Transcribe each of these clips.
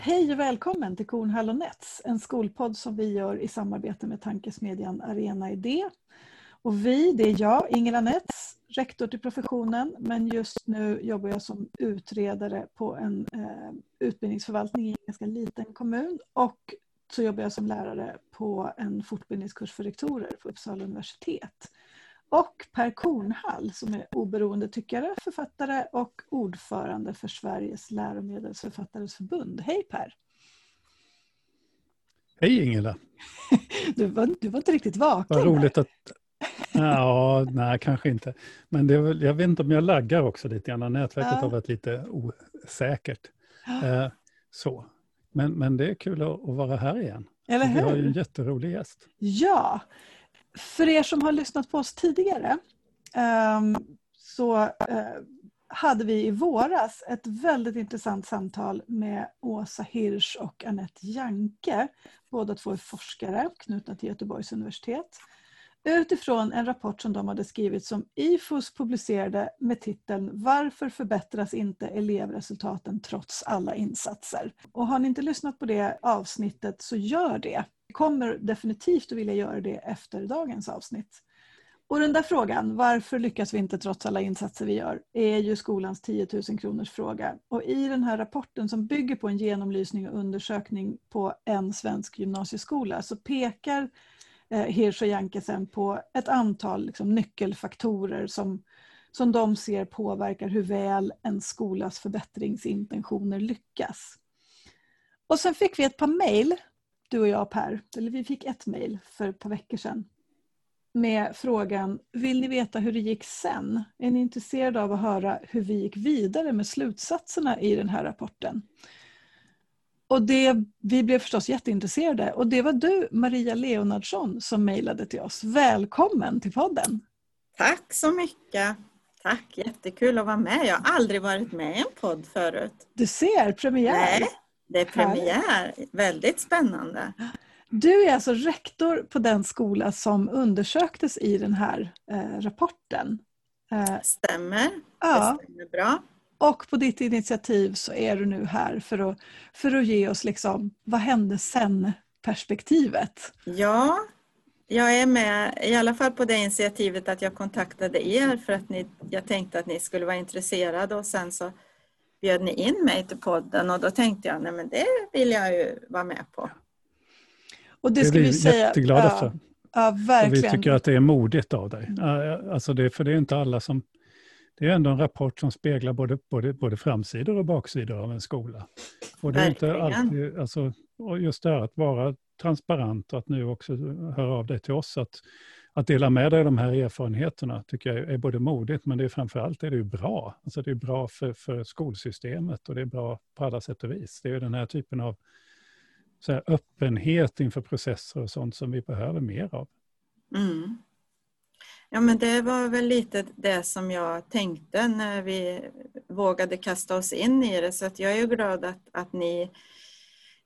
Hej och välkommen till Kornhall och Nets, en skolpodd som vi gör i samarbete med tankesmedjan Arena Idé. Och vi, det är jag, Ingela Nets, rektor till professionen, men just nu jobbar jag som utredare på en eh, utbildningsförvaltning i en ganska liten kommun och så jobbar jag som lärare på en fortbildningskurs för rektorer på Uppsala universitet. Och Per Kornhall som är oberoende tyckare, författare och ordförande för Sveriges läromedelsförfattares förbund. Hej Per! Hej Ingela! Du var, du var inte riktigt vaken. Vad roligt att... Ja, nej kanske inte. Men det väl, jag vet inte om jag laggar också lite grann. Nätverket ja. har varit lite osäkert. Eh, så. Men, men det är kul att, att vara här igen. Eller hur? Vi har ju en jätterolig gäst. Ja, för er som har lyssnat på oss tidigare ehm, så eh, hade vi i våras ett väldigt intressant samtal med Åsa Hirsch och Annette Janke. Båda två är forskare knutna till Göteborgs universitet. Utifrån en rapport som de hade skrivit som IFOS publicerade med titeln Varför förbättras inte elevresultaten trots alla insatser? Och har ni inte lyssnat på det avsnittet så gör det kommer definitivt att vilja göra det efter dagens avsnitt. Och den där frågan, varför lyckas vi inte trots alla insatser vi gör, är ju skolans 10 000 kronors fråga. Och i den här rapporten som bygger på en genomlysning och undersökning på en svensk gymnasieskola så pekar eh, Hirsch och Jankesen på ett antal liksom, nyckelfaktorer som, som de ser påverkar hur väl en skolas förbättringsintentioner lyckas. Och sen fick vi ett par mejl du och jag Per, eller vi fick ett mejl för ett par veckor sedan med frågan Vill ni veta hur det gick sen? Är ni intresserade av att höra hur vi gick vidare med slutsatserna i den här rapporten? Och det, vi blev förstås jätteintresserade och det var du, Maria Leonardsson, som mejlade till oss. Välkommen till podden! Tack så mycket! Tack, jättekul att vara med. Jag har aldrig varit med i en podd förut. Du ser, premiär! Nej, det är premiär. Väldigt spännande. Du är alltså rektor på den skola som undersöktes i den här eh, rapporten. Eh, stämmer. Ja. Det stämmer bra. Och på ditt initiativ så är du nu här för att, för att ge oss liksom, vad hände sen-perspektivet. Ja, jag är med i alla fall på det initiativet att jag kontaktade er för att ni, jag tänkte att ni skulle vara intresserade och sen så bjöd ni in mig till podden och då tänkte jag, nej men det vill jag ju vara med på. Och det ska det är vi, vi säga, jätteglada ja, för. Ja, verkligen. Och vi tycker att det är modigt av dig. Alltså det, för det är inte alla som... Det är ändå en rapport som speglar både, både, både framsidor och baksidor av en skola. Och det är inte alltid, alltså, och just det här att vara transparent och att nu också höra av dig till oss. att att dela med dig av de här erfarenheterna tycker jag är både modigt men det är framförallt är det ju bra. Alltså det är bra för, för skolsystemet och det är bra på alla sätt och vis. Det är den här typen av så här, öppenhet inför processer och sånt som vi behöver mer av. Mm. Ja men det var väl lite det som jag tänkte när vi vågade kasta oss in i det så att jag är glad att, att ni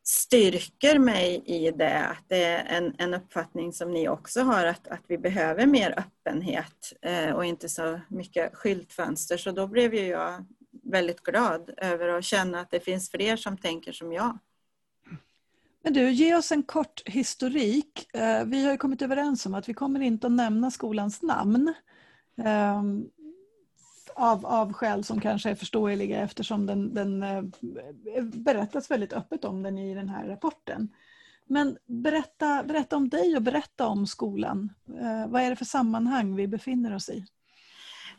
styrker mig i det, att det är en, en uppfattning som ni också har, att, att vi behöver mer öppenhet eh, och inte så mycket skyltfönster. Så då blev ju jag väldigt glad över att känna att det finns fler som tänker som jag. Men du, ge oss en kort historik. Eh, vi har kommit överens om att vi kommer inte att nämna skolans namn. Ehm, av, av skäl som kanske är förståeliga eftersom den, den eh, berättas väldigt öppet om den i den här rapporten. Men berätta, berätta om dig och berätta om skolan. Eh, vad är det för sammanhang vi befinner oss i?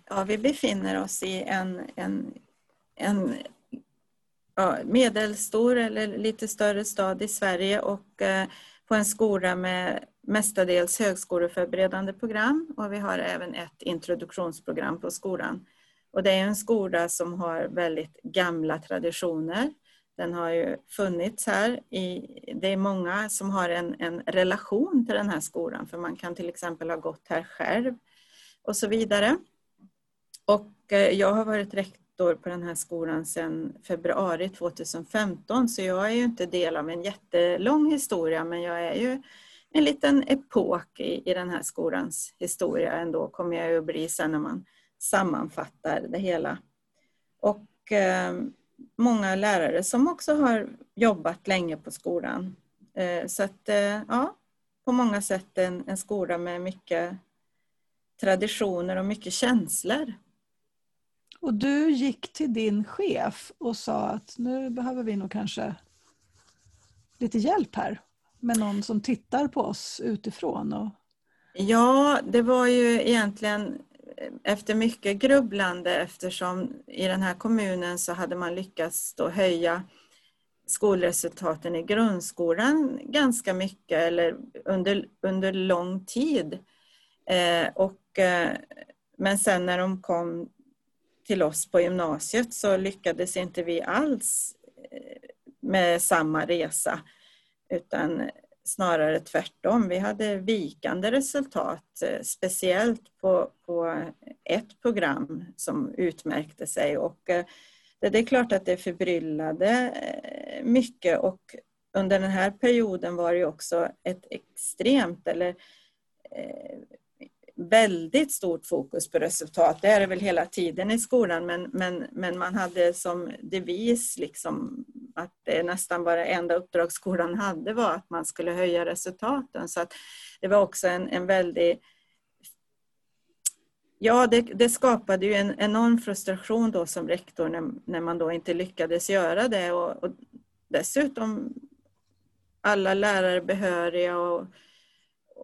Ja, vi befinner oss i en, en, en ja, medelstor eller lite större stad i Sverige och eh, på en skola med mestadels högskoleförberedande program och vi har även ett introduktionsprogram på skolan. Och det är en skola som har väldigt gamla traditioner. Den har ju funnits här. I, det är många som har en, en relation till den här skolan för man kan till exempel ha gått här själv och så vidare. Och eh, jag har varit rektor på den här skolan sedan februari 2015 så jag är ju inte del av en jättelång historia men jag är ju en liten epok i, i den här skolans historia ändå kommer jag ju att bli sen när man sammanfattar det hela. Och eh, många lärare som också har jobbat länge på skolan. Eh, så att, eh, ja, på många sätt en, en skola med mycket traditioner och mycket känslor. Och du gick till din chef och sa att nu behöver vi nog kanske lite hjälp här med någon som tittar på oss utifrån. Och... Ja, det var ju egentligen efter mycket grubblande eftersom i den här kommunen så hade man lyckats då höja skolresultaten i grundskolan ganska mycket eller under, under lång tid. Eh, och, eh, men sen när de kom till oss på gymnasiet så lyckades inte vi alls eh, med samma resa utan snarare tvärtom. Vi hade vikande resultat, eh, speciellt på, på ett program som utmärkte sig. Och eh, det är klart att det förbryllade eh, mycket och under den här perioden var det också ett extremt eller väldigt stort fokus på resultat. Det är det väl hela tiden i skolan men, men, men man hade som devis liksom att det nästan bara enda uppdrag skolan hade var att man skulle höja resultaten. Så att det var också en, en väldig Ja, det, det, skapade ju en enorm frustration då som rektor när, när man då inte lyckades göra det och, och dessutom alla lärare behöriga och,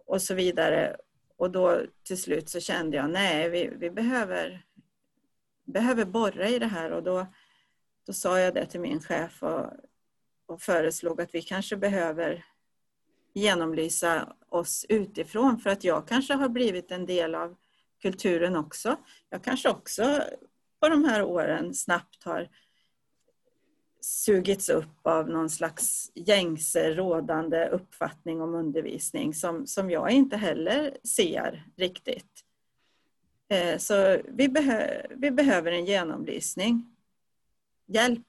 och så vidare. Och då till slut så kände jag, nej, vi, vi behöver, behöver borra i det här och då, då sa jag det till min chef och, och föreslog att vi kanske behöver genomlysa oss utifrån för att jag kanske har blivit en del av kulturen också. Jag kanske också på de här åren snabbt har sugits upp av någon slags gängse rådande uppfattning om undervisning som, som jag inte heller ser riktigt. Eh, så vi, behö vi behöver en genomlysning. Hjälp!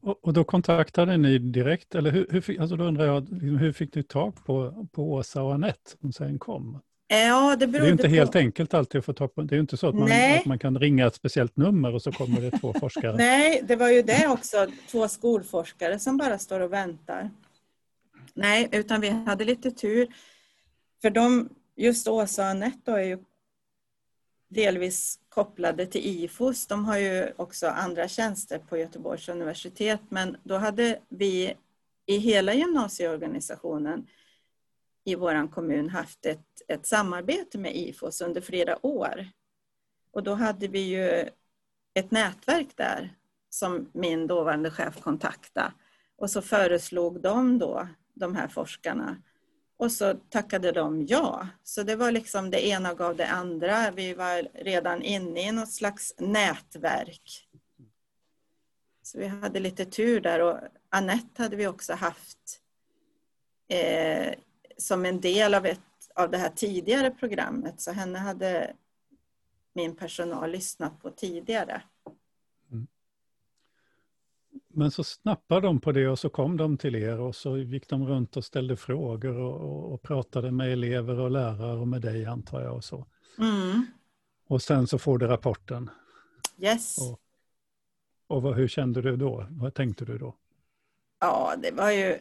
Och, och då kontaktade ni direkt, eller hur, hur, fick, alltså då undrar jag, liksom, hur fick du tag på, på Åsa och Anette som sen kom? Ja, det, det är ju inte på... helt enkelt alltid att få tag på. Det är ju inte så att man, att man, kan ringa ett speciellt nummer och så kommer det två forskare. Nej, det var ju det också. Två skolforskare som bara står och väntar. Nej, utan vi hade lite tur. För de, just Åsa och Anette är ju delvis kopplade till IFOS. De har ju också andra tjänster på Göteborgs universitet. Men då hade vi i hela gymnasieorganisationen i vår kommun haft ett, ett samarbete med IFOS under flera år. Och då hade vi ju ett nätverk där som min dåvarande chef kontaktade. Och så föreslog de då, de här forskarna, och så tackade de ja. Så det var liksom det ena gav det andra. Vi var redan inne i något slags nätverk. Så vi hade lite tur där och Annette hade vi också haft eh, som en del av, ett, av det här tidigare programmet. Så henne hade min personal lyssnat på tidigare. Mm. Men så snappade de på det och så kom de till er och så gick de runt och ställde frågor och, och, och pratade med elever och lärare och med dig antar jag och så. Mm. Och sen så får du rapporten. Yes. Och, och vad, hur kände du då? Vad tänkte du då? Ja, det var ju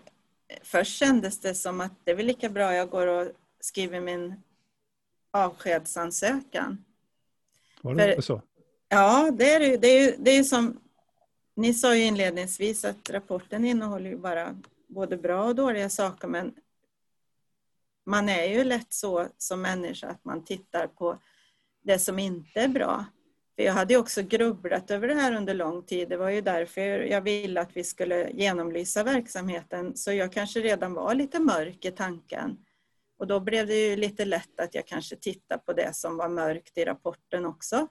först kändes det som att det är väl lika bra jag går och skriver min avskedsansökan. Var det För, så? Ja, det är det. Det är, det är som ni sa ju inledningsvis att rapporten innehåller ju bara både bra och dåliga saker men man är ju lätt så som människa att man tittar på det som inte är bra. För jag hade också grubblat över det här under lång tid. Det var ju därför jag ville att vi skulle genomlysa verksamheten. Så jag kanske redan var lite mörk i tanken. Och då blev det ju lite lätt att jag kanske tittade på det som var mörkt i rapporten också.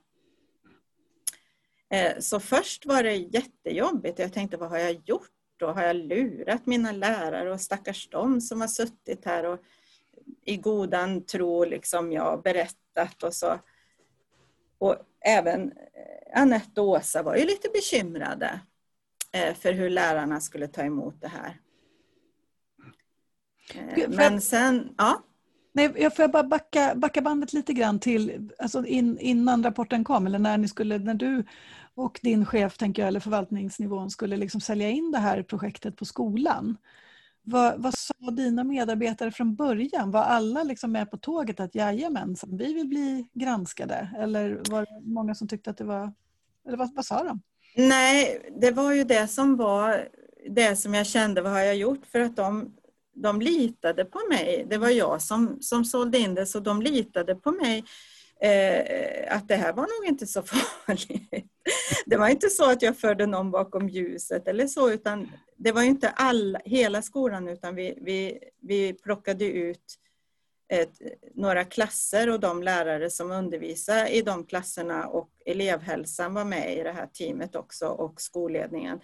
Eh, så först var det jättejobbigt. Jag tänkte, vad har jag gjort då? Har jag lurat mina lärare och stackars dem som har suttit här och i godan tro liksom jag berättat och så. Och även eh, Anette och Åsa var ju lite bekymrade eh, för hur lärarna skulle ta emot det här. Eh, men sen, ja. Nej, jag får bara backa, backa bandet lite grann till alltså in, innan rapporten kom, eller när, ni skulle, när du och din chef, tänker jag, eller förvaltningsnivån skulle liksom sälja in det här projektet på skolan. Vad, vad sa dina medarbetare från början? Var alla liksom med på tåget att jajamensan, vi vill bli granskade? Eller var det många som tyckte att det var... Eller vad, vad sa de? Nej, det var ju det som var det som jag kände, vad har jag gjort? För att de, de litade på mig. Det var jag som, som sålde in det, så de litade på mig. Eh, att det här var nog inte så farligt. Det var inte så att jag förde någon bakom ljuset eller så, utan det var inte all, hela skolan, utan vi, vi, vi plockade ut ett, några klasser och de lärare som undervisar i de klasserna och elevhälsan var med i det här teamet också och skolledningen.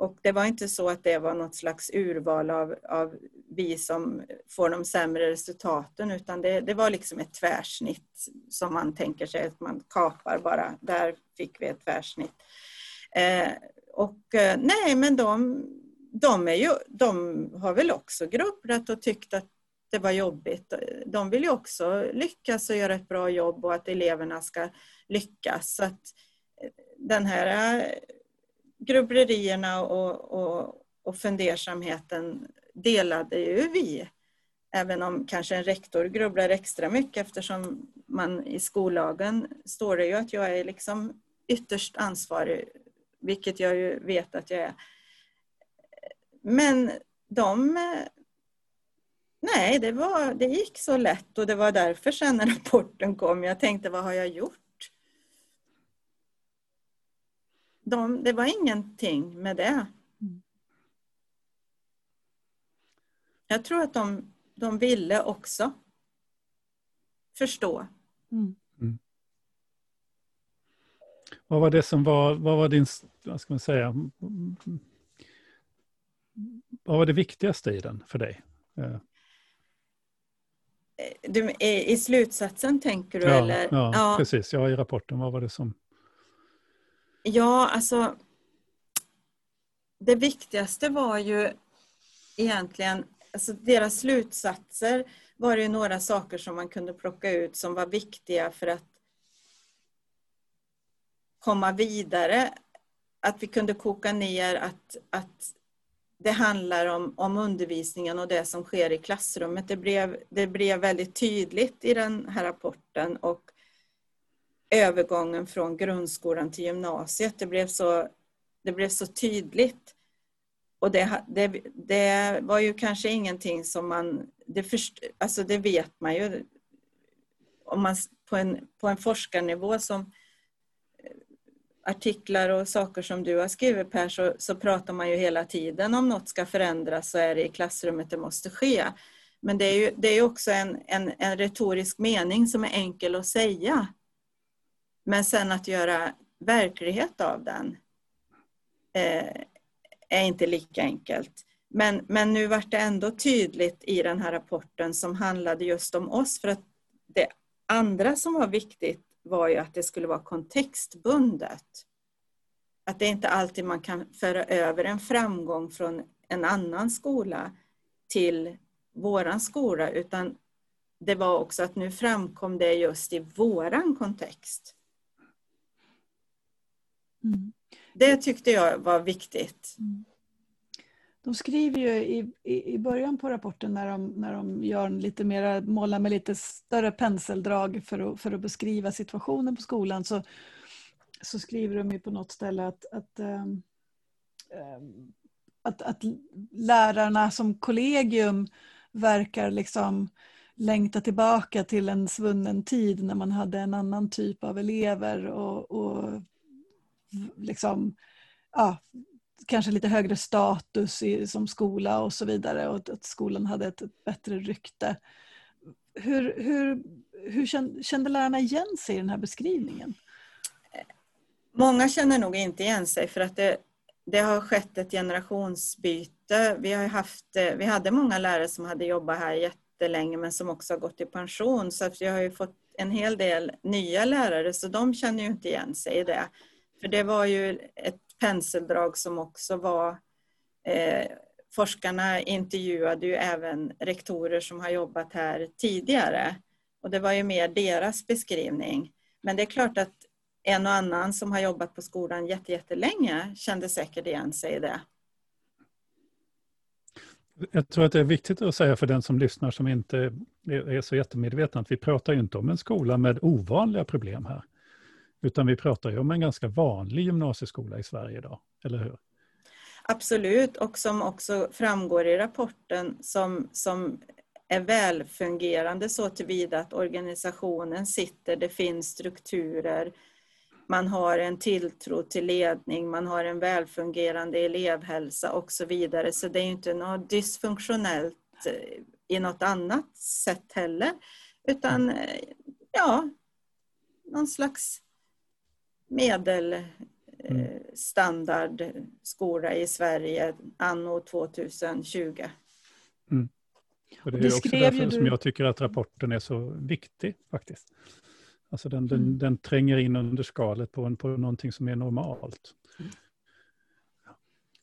Och det var inte så att det var något slags urval av, av vi som får de sämre resultaten utan det, det, var liksom ett tvärsnitt som man tänker sig att man kapar bara. Där fick vi ett tvärsnitt. Eh, och eh, nej, men de, de, är ju, de har väl också grubblat och tyckt att det var jobbigt. De vill ju också lyckas och göra ett bra jobb och att eleverna ska lyckas. Så att eh, den här grubblerierna och, och, och fundersamheten delade ju vi. Även om kanske en rektor grubblar extra mycket eftersom man i skollagen står det ju att jag är liksom ytterst ansvarig, vilket jag ju vet att jag är. Men de... Nej, det, var, det gick så lätt och det var därför sen när rapporten kom, jag tänkte vad har jag gjort? De, det var ingenting med det. Mm. Jag tror att de, de ville också förstå. Mm. Mm. Vad var det som var, vad var din, vad ska man säga, vad var det viktigaste i den för dig? Du, i, I slutsatsen tänker du? Ja, eller? ja, ja, precis. Ja, i rapporten. Vad var det som... Ja, alltså det viktigaste var ju egentligen, alltså deras slutsatser var det ju några saker som man kunde plocka ut som var viktiga för att komma vidare. Att vi kunde koka ner att, att det handlar om, om undervisningen och det som sker i klassrummet. Det blev, det blev väldigt tydligt i den här rapporten och övergången från grundskolan till gymnasiet. Det blev så, det blev så tydligt. Och det, det, det var ju kanske ingenting som man... Det, först, alltså det vet man ju. Om man, på, en, på en forskarnivå som eh, artiklar och saker som du har skrivit Per så, så pratar man ju hela tiden om något ska förändras så är det i klassrummet det måste ske. Men det är ju det är också en, en, en retorisk mening som är enkel att säga. Men sen att göra verklighet av den eh, är inte lika enkelt. Men, men nu vart det ändå tydligt i den här rapporten som handlade just om oss för att det andra som var viktigt var ju att det skulle vara kontextbundet. Att det inte alltid man kan föra över en framgång från en annan skola till våran skola utan det var också att nu framkom det just i våran kontext. Mm. Det tyckte jag var viktigt. Mm. De skriver ju i, i, i början på rapporten när de, när de gör lite mera, målar med lite större penseldrag för att, för att beskriva situationen på skolan så, så skriver de ju på något ställe att, att, ähm, att, att lärarna som kollegium verkar liksom längta tillbaka till en svunnen tid när man hade en annan typ av elever och, och liksom, ja, kanske lite högre status i, som skola och så vidare och att skolan hade ett, ett bättre rykte. Hur, hur, hur kände, kände lärarna igen sig i den här beskrivningen? Många känner nog inte igen sig för att det, det har skett ett generationsbyte. Vi, har haft, eh, vi hade många lärare som hade jobbat här jättelänge men som också har gått i pension så att vi har ju fått en hel del nya lärare så de känner ju inte igen sig i det. För det var ju ett penseldrag som också var eh, Forskarna intervjuade ju även rektorer som har jobbat här tidigare och det var ju mer deras beskrivning. Men det är klart att en och annan som har jobbat på skolan jättelänge kände säkert igen sig i det. Jag tror att det är viktigt att säga för den som lyssnar som inte är så jättemedveten att vi pratar ju inte om en skola med ovanliga problem här. Utan vi pratar ju om en ganska vanlig gymnasieskola i Sverige idag, eller hur? Absolut, och som också framgår i rapporten som, som är välfungerande så tillvida att organisationen sitter, det finns strukturer, man har en tilltro till ledning, man har en välfungerande elevhälsa och så vidare. Så det är inte något dysfunktionellt eh, i något annat sätt heller. Utan eh, ja, någon slags medelstandardskola mm. i Sverige anno 2020. Mm. Och det är också därför du... som jag tycker att rapporten är så viktig faktiskt. Alltså den, den, mm. den tränger in under skalet på, en, på någonting som är normalt.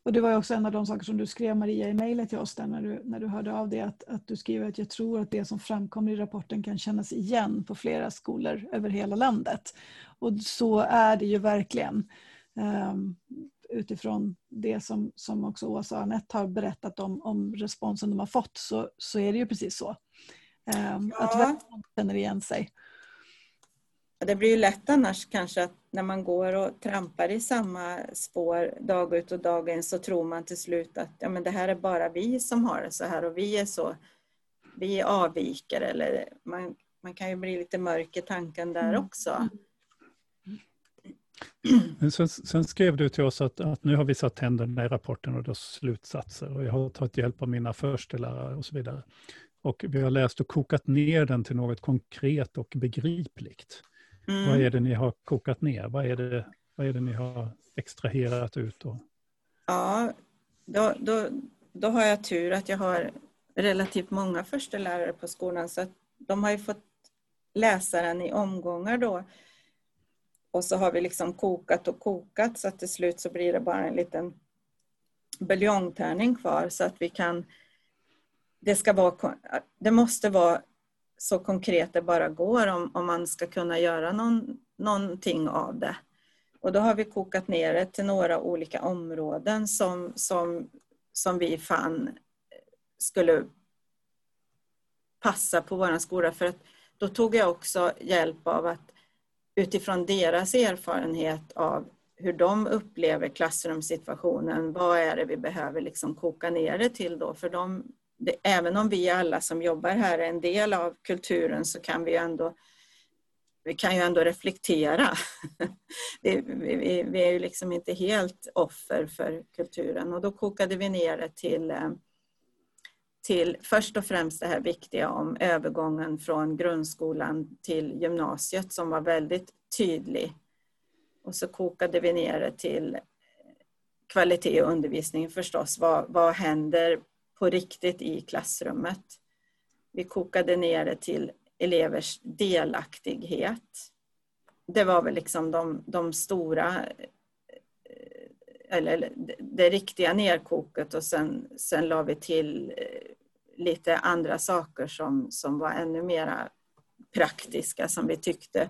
Och det var också en av de saker som du skrev Maria i mejlet till oss där när du, när du hörde av det att, att du skriver att jag tror att det som framkommer i rapporten kan kännas igen på flera skolor över hela landet. Och så är det ju verkligen. Um, utifrån det som, som också Åsa och Anette har berättat om, om responsen de har fått så, så är det ju precis så. Um, ja. Att väldigt känner igen sig. Det blir ju lätt annars kanske att när man går och trampar i samma spår dag ut och dag in så tror man till slut att ja, men det här är bara vi som har det så här och vi är så, vi avviker eller man, man kan ju bli lite mörk i tanken där mm. också. Men sen, sen, skrev du till oss att, att, nu har vi satt tänderna i rapporten och dess slutsatser och jag har tagit hjälp av mina förstelärare och så vidare. Och vi har läst och kokat ner den till något konkret och begripligt. Mm. Vad är det ni har kokat ner? Vad är det, vad är det ni har extraherat ut? Och... Ja, då, då, då har jag tur att jag har relativt många förstelärare på skolan så att de har ju fått läsa den i omgångar då. Och så har vi liksom kokat och kokat så att till slut så blir det bara en liten buljongtärning kvar så att vi kan det, ska vara, det måste vara så konkret det bara går om, om man ska kunna göra någon, någonting av det. Och då har vi kokat ner det till några olika områden som, som, som vi fann skulle passa på vår skola. För att då tog jag också hjälp av att utifrån deras erfarenhet av hur de upplever klassrumssituationen, vad är det vi behöver liksom koka ner det till då? För de det, även om vi alla som jobbar här är en del av kulturen så kan vi ändå vi kan ju ändå reflektera. vi, vi, vi, är ju liksom inte helt offer för kulturen och då kokade vi ner det till, eh, till först och främst det här viktiga om övergången från grundskolan till gymnasiet som var väldigt tydlig. Och så kokade vi ner det till eh, kvalitet i undervisningen förstås. Vad, vad händer på riktigt i klassrummet. Vi kokade ner det till elevers delaktighet. Det var väl liksom de, de stora, eh, eller det riktiga nerkoket och sen, sen la vi till eh, lite andra saker som, som var ännu mera praktiska som vi tyckte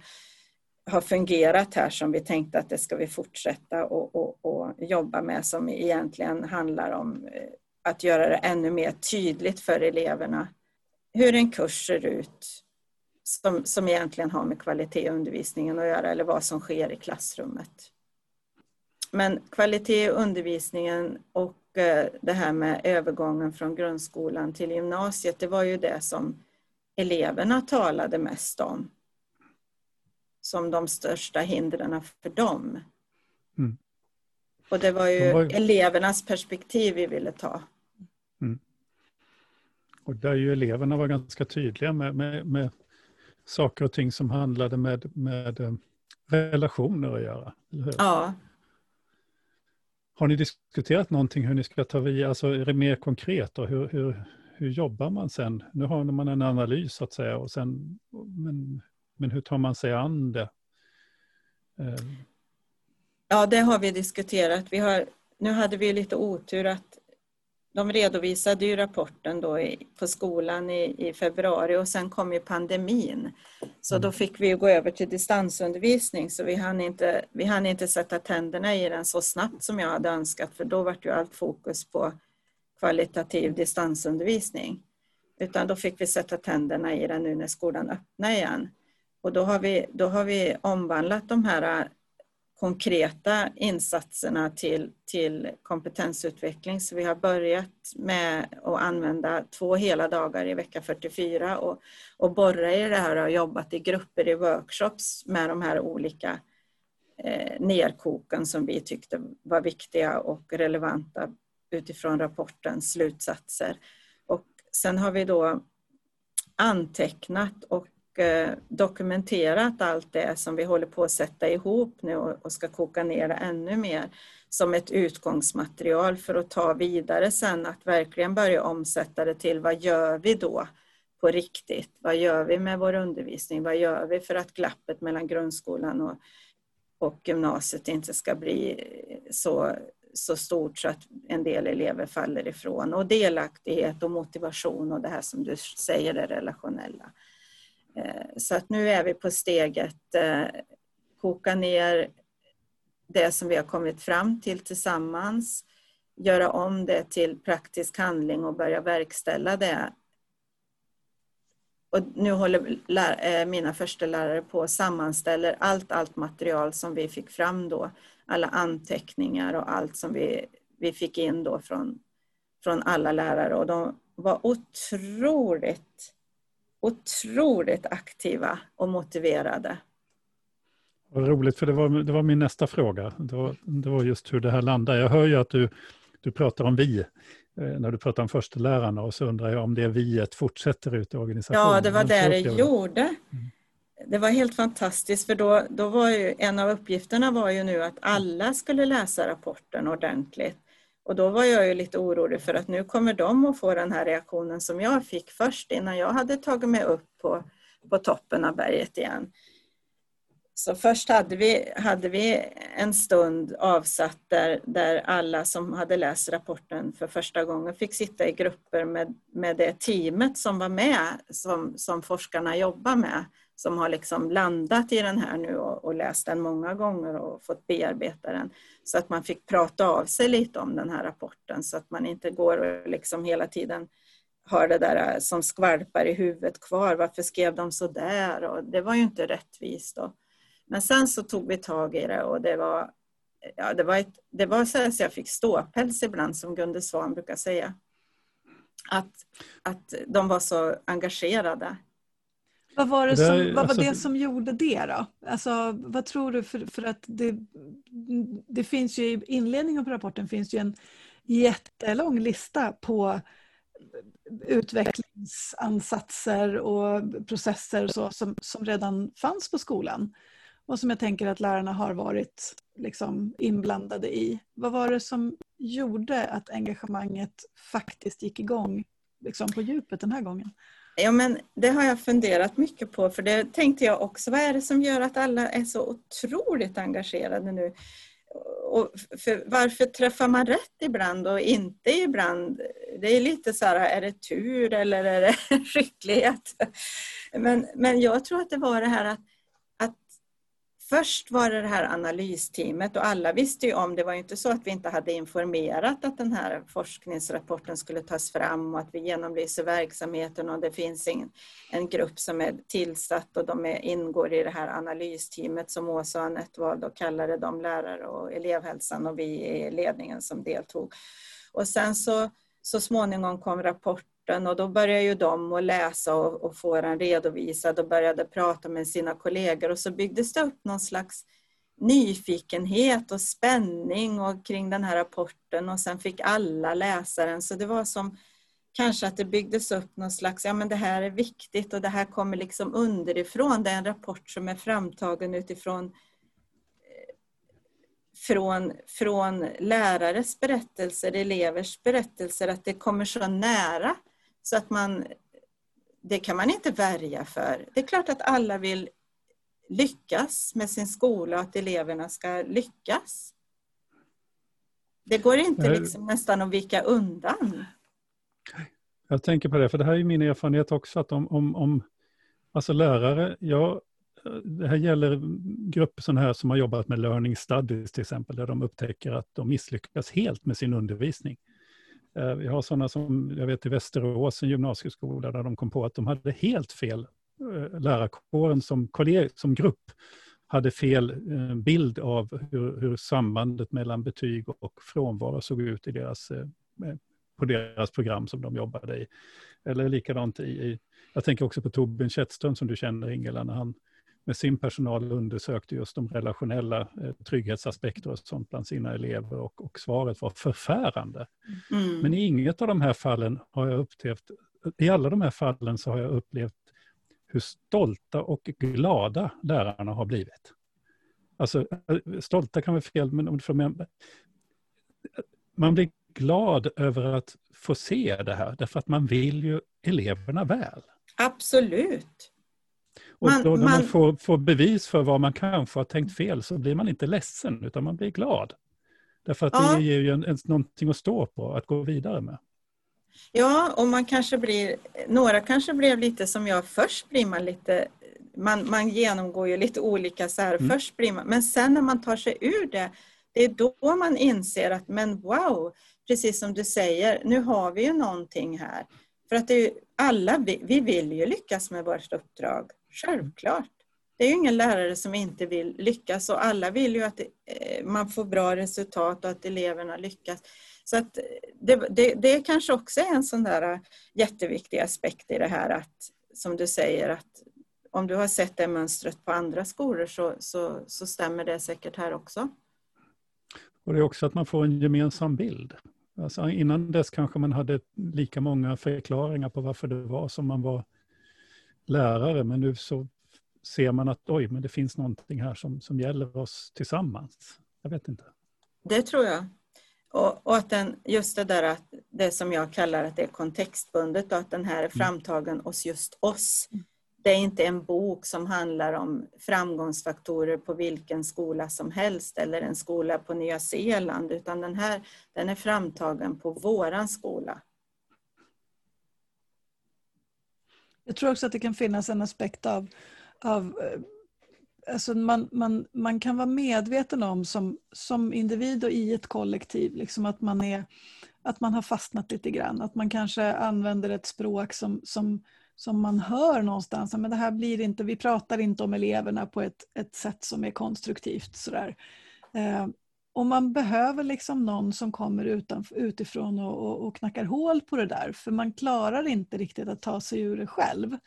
har fungerat här som vi tänkte att det ska vi fortsätta och, och, och jobba med som egentligen handlar om eh, att göra det ännu mer tydligt för eleverna hur en kurs ser ut som, som egentligen har med kvalitet i undervisningen att göra eller vad som sker i klassrummet. Men kvalitet i undervisningen och eh, det här med övergången från grundskolan till gymnasiet, det var ju det som eleverna talade mest om. Som de största hindren för dem. Mm. Och det var ju var... elevernas perspektiv vi ville ta. Och där ju eleverna var ganska tydliga med, med, med saker och ting som handlade med, med eh, relationer att göra. Ja. Har ni diskuterat någonting hur ni ska ta vid, alltså är det mer konkret då? Hur, hur, hur jobbar man sen? Nu har man en analys så att säga, och sen, men, men hur tar man sig an det? Eh. Ja, det har vi diskuterat. Vi har, nu hade vi lite otur att de redovisade ju rapporten då i, på skolan i, i, februari och sen kom ju pandemin. Så då mm. fick vi gå över till distansundervisning så vi hann, inte, vi hann inte sätta tänderna i den så snabbt som jag hade önskat för då var ju allt fokus på kvalitativ distansundervisning. Utan då fick vi sätta tänderna i den nu när skolan öppnar igen. Och då har vi, då har vi omvandlat de här konkreta insatserna till, till kompetensutveckling. Så vi har börjat med att använda två hela dagar i vecka 44 och, och borra i det här och jobbat i grupper i workshops med de här olika eh, nerkoken som vi tyckte var viktiga och relevanta utifrån rapportens slutsatser. Och sen har vi då antecknat och Eh, dokumenterat allt det som vi håller på att sätta ihop nu och ska koka ner det ännu mer som ett utgångsmaterial för att ta vidare sen att verkligen börja omsätta det till vad gör vi då på riktigt? Vad gör vi med vår undervisning? Vad gör vi för att glappet mellan grundskolan och, och gymnasiet inte ska bli eh, så, så stort så att en del elever faller ifrån? Och delaktighet och motivation och det här som du säger, det relationella. Eh, så att nu är vi på steget eh, koka ner det som vi har kommit fram till tillsammans, göra om det till praktisk handling och börja verkställa det. Och nu håller eh, mina första lärare på och sammanställer allt, allt material som vi fick fram då. Alla anteckningar och allt som vi, vi fick in då från, från alla lärare och de var otroligt otroligt aktiva och motiverade. Vad roligt, för det var, det var min nästa fråga. Det var, det var just hur det här landar. Jag hör ju att du, du pratar om vi, eh, när du pratar om förstelärarna och så undrar jag om det viet fortsätter ut i organisationen. Ja, det var det det gjorde. Mm. Det var helt fantastiskt för då, då var ju en av uppgifterna var ju nu att alla skulle läsa rapporten ordentligt. Och då var jag ju lite orolig för att nu kommer de att få den här reaktionen som jag fick först innan jag hade tagit mig upp på, på toppen av berget igen. Så först hade vi, hade vi en stund avsatt där, där alla som hade läst rapporten för första gången fick sitta i grupper med, med det teamet som var med, som, som forskarna jobbar med som har liksom landat i den här nu och, och, läst den många gånger och fått bearbeta den. Så att man fick prata av sig lite om den här rapporten så att man inte går och liksom hela tiden har det där äh, som skvalpar i huvudet kvar. Varför skrev de så där? Och det var ju inte rättvist. Då. Men sen så tog vi tag i det och det var, ja, det var, ett, det var så att jag fick ståpäls ibland som Gunde Svan brukar säga. Att, att de var så engagerade vad var det, som, vad var alltså, det som gjorde det då? Alltså, vad tror du? För, för att det, det finns ju i inledningen på rapporten finns ju en jättelång lista på utvecklingsansatser och processer så, som, som redan fanns på skolan och som jag tänker att lärarna har varit liksom inblandade i. Vad var det som gjorde att engagemanget faktiskt gick igång liksom på djupet den här gången? Ja, men det har jag funderat mycket på, för det tänkte jag också. Vad är det som gör att alla är så otroligt engagerade nu? Och varför träffar man rätt ibland och inte ibland? Det är lite så här, är det tur eller är det skicklighet? Men, men jag tror att det var det här att Först var det det här analysteamet och alla visste ju om, det var ju inte så att vi inte hade informerat att den här forskningsrapporten skulle tas fram och att vi genomlyser verksamheten och det finns en, en grupp som är tillsatt och de är, ingår i det här analysteamet som Åsa och Anette valde att kalla det, de lärare och elevhälsan och vi i ledningen som deltog. Och sen så, så småningom kom rapporten rapporten och då började ju de att läsa och, och få den redovisad och började prata med sina kollegor och så byggdes det upp någon slags nyfikenhet och spänning och kring den här rapporten och sen fick alla läsa den så det var som kanske att det byggdes upp någon slags, ja men det här är viktigt och det här kommer liksom underifrån. Det är en rapport som är framtagen utifrån eh, från, från lärares berättelser, elevers berättelser, att det kommer så nära så att man, det kan man inte värja för. Det är klart att alla vill lyckas med sin skola och att eleverna ska lyckas. Det går inte liksom nästan att vika undan. Jag tänker på det, för det här är min erfarenhet också, att om, om, om alltså lärare, ja, det här gäller grupper sådana här som har jobbat med learning studies till exempel, där de upptäcker att de misslyckas helt med sin undervisning. Eh, vi har sådana som, jag vet i Västerås, en gymnasieskola, där de kom på att de hade helt fel, eh, lärarkåren som, kolleg, som grupp hade fel eh, bild av hur, hur sambandet mellan betyg och frånvaro såg ut i deras, på deras program som de jobbade i. Eller likadant i, jag tänker också på Torbjörn Kättström som du känner Ingela, när han med sin personal undersökte just de relationella eh, trygghetsaspekter och sånt bland sina elever och, och svaret var förfärande. Mm. Men i inget av de här fallen har jag upplevt, i alla de här fallen så har jag upplevt hur stolta och glada lärarna har blivit. Alltså, eh, stolta kan vara fel, men man blir glad över att få se det här, därför att man vill ju eleverna väl. Absolut. Och man, då när man, man får, får, bevis för vad man kanske har tänkt fel så blir man inte ledsen utan man blir glad. Därför att ja. det ger ju en, en, någonting att stå på, att gå vidare med. Ja, och man kanske blir, några kanske blev lite som jag, först blir man lite, man, man genomgår ju lite olika så här, mm. först blir man, men sen när man tar sig ur det, det är då man inser att men wow, precis som du säger, nu har vi ju någonting här. För att det är, alla, vi, vi vill ju lyckas med vårt uppdrag. Självklart. Det är ju ingen lärare som inte vill lyckas och alla vill ju att eh, man får bra resultat och att eleverna lyckas. Så att eh, det, det, det kanske också är en sån där eh, jätteviktig aspekt i det här att, som du säger, att om du har sett det mönstret på andra skolor så, så, så stämmer det säkert här också. Och det är också att man får en gemensam bild. Alltså innan dess kanske man hade lika många förklaringar på varför det var som man var lärare, men nu så ser man att oj, men det finns någonting här som, som gäller oss tillsammans. Jag vet inte. Det tror jag. Och, och, att den, just det där att det som jag kallar att det är kontextbundet och att den här är mm. framtagen hos just oss. Det är inte en bok som handlar om framgångsfaktorer på vilken skola som helst eller en skola på Nya Zeeland, utan den här den är framtagen på våran skola. Jag tror också att det kan finnas en aspekt av, av eh, alltså man, man, man kan vara medveten om som, som individ och i ett kollektiv liksom att, man är, att man har fastnat lite grann. Att man kanske använder ett språk som, som, som man hör någonstans. Men det här blir inte, vi pratar inte om eleverna på ett, ett sätt som är konstruktivt. Sådär. Eh, Eh, och man behöver liksom någon som kommer utifrån och, och, och, knackar hål på det där. För man klarar inte riktigt att ta sig ur det själv.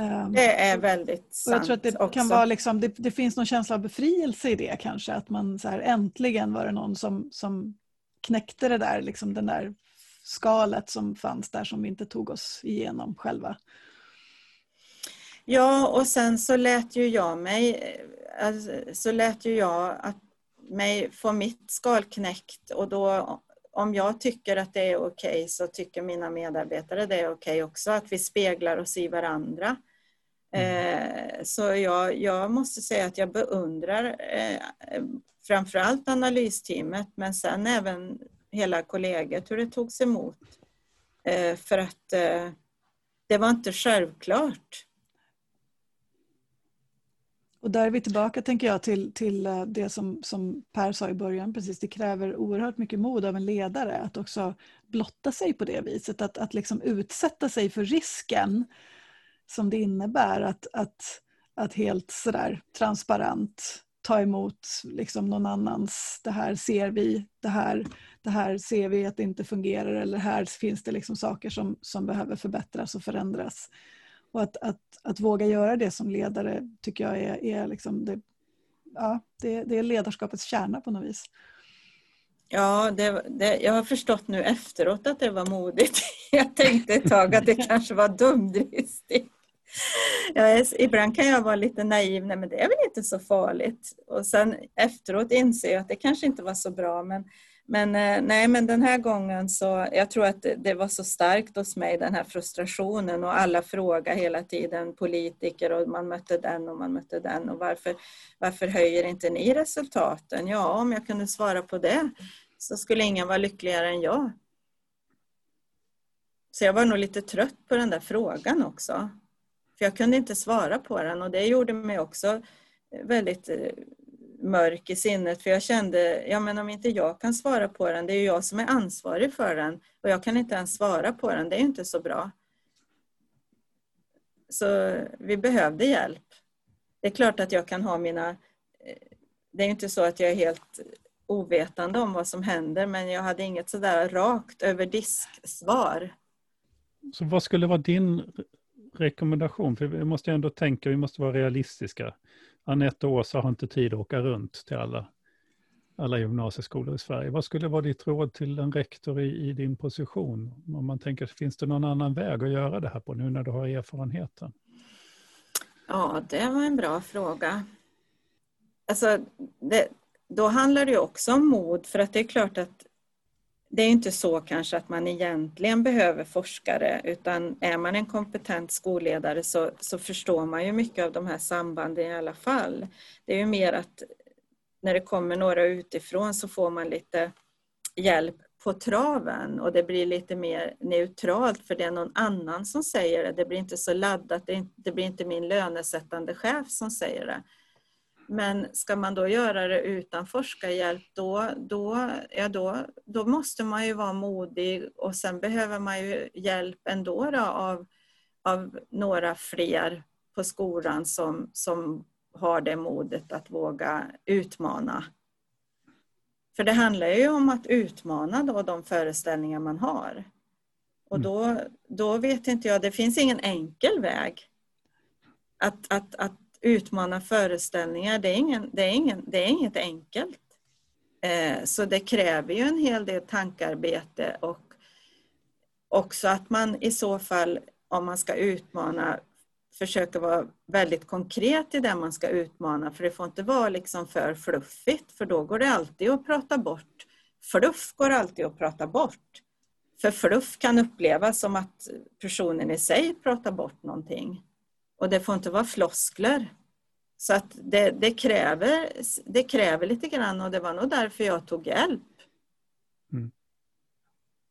Ehm, det är väldigt sant Jag tror att det, också. kan vara liksom, det, det, finns någon känsla av befrielse i det kanske. Att man så här, äntligen var det någon som, som knäckte det där, liksom den där skalet som fanns där som vi inte tog oss igenom själva. Ja, och sen så lät ju jag mig, alltså, så lät ju jag att mig få mitt skal knäckt och då om jag tycker att det är okej okay, så tycker mina medarbetare det är okej okay också, att vi speglar oss i varandra. Mm. Eh, så jag, jag, måste säga att jag beundrar eh, framförallt analysteamet men sen även hela kollegiet, hur det togs emot. Eh, för att eh, det var inte självklart. Och där är vi tillbaka tänker jag till, till eh, det som, som Per sa i början. Precis, det kräver oerhört mycket mod av en ledare att också blotta sig på det viset. Att, att liksom utsätta sig för risken som det innebär att, att, att helt sådär transparent ta emot liksom någon annans, det här ser vi, det här, det här ser vi att det inte fungerar eller här finns det liksom saker som, som behöver förbättras och förändras. Och att, att, att våga göra det som ledare tycker jag är, är, liksom det, ja, det, det är ledarskapets kärna på något vis. Ja, det, det, jag har förstått nu efteråt att det var modigt. Jag tänkte ett tag att det kanske var dumdristigt. Jag ibland kan jag vara lite naiv, nej men det är väl inte så farligt. Och sen efteråt inser jag att det kanske inte var så bra. Men, men eh, nej, men den här gången så, jag tror att det var så starkt hos mig den här frustrationen och alla frågar hela tiden politiker och man mötte den och man mötte den och varför, varför höjer inte ni resultaten? Ja, om jag kunde svara på det så skulle ingen vara lyckligare än jag. Så jag var nog lite trött på den där frågan också. För jag kunde inte svara på den och det gjorde mig också väldigt eh, mörk i sinnet för jag kände, ja men om inte jag kan svara på den, det är ju jag som är ansvarig för den och jag kan inte ens svara på den, det är ju inte så bra. Så vi behövde hjälp. Det är klart att jag kan ha mina... Det är ju inte så att jag är helt ovetande om vad som händer men jag hade inget sådär rakt över disk-svar. Så vad skulle vara din rekommendation? För vi måste ändå tänka, vi måste vara realistiska. Anette och Åsa har inte tid att åka runt till alla, alla gymnasieskolor i Sverige. Vad skulle vara ditt råd till en rektor i, i din position? Om man tänker, finns det någon annan väg att göra det här på nu när du har erfarenheten? Ja, det var en bra fråga. Alltså, det, då handlar det också om mod, för att det är klart att det är inte så kanske att man egentligen behöver forskare utan är man en kompetent skolledare så, så förstår man ju mycket av de här sambanden i alla fall. Det är ju mer att när det kommer några utifrån så får man lite hjälp på traven och det blir lite mer neutralt för det är någon annan som säger det. Det blir inte så laddat, det blir inte min lönesättande chef som säger det. Men ska man då göra det utan forskarhjälp då, då, ja då, då måste man ju vara modig och sen behöver man ju hjälp ändå då av, av några fler på skolan som, som har det modet att våga utmana. För det handlar ju om att utmana då de föreställningar man har. Och mm. då, då vet inte jag, det finns ingen enkel väg att, att, att utmana föreställningar, det är, ingen, det är, ingen, det är inget enkelt. Eh, så det kräver ju en hel del tankarbete och också att man i så fall, om man ska utmana, försöker vara väldigt konkret i det man ska utmana, för det får inte vara liksom för fluffigt, för då går det alltid att prata bort. Fluff går alltid att prata bort. För fluff kan upplevas som att personen i sig pratar bort någonting. Och det får inte vara floskler. Så att det, det, kräver, det kräver lite grann och det var nog därför jag tog hjälp. Mm.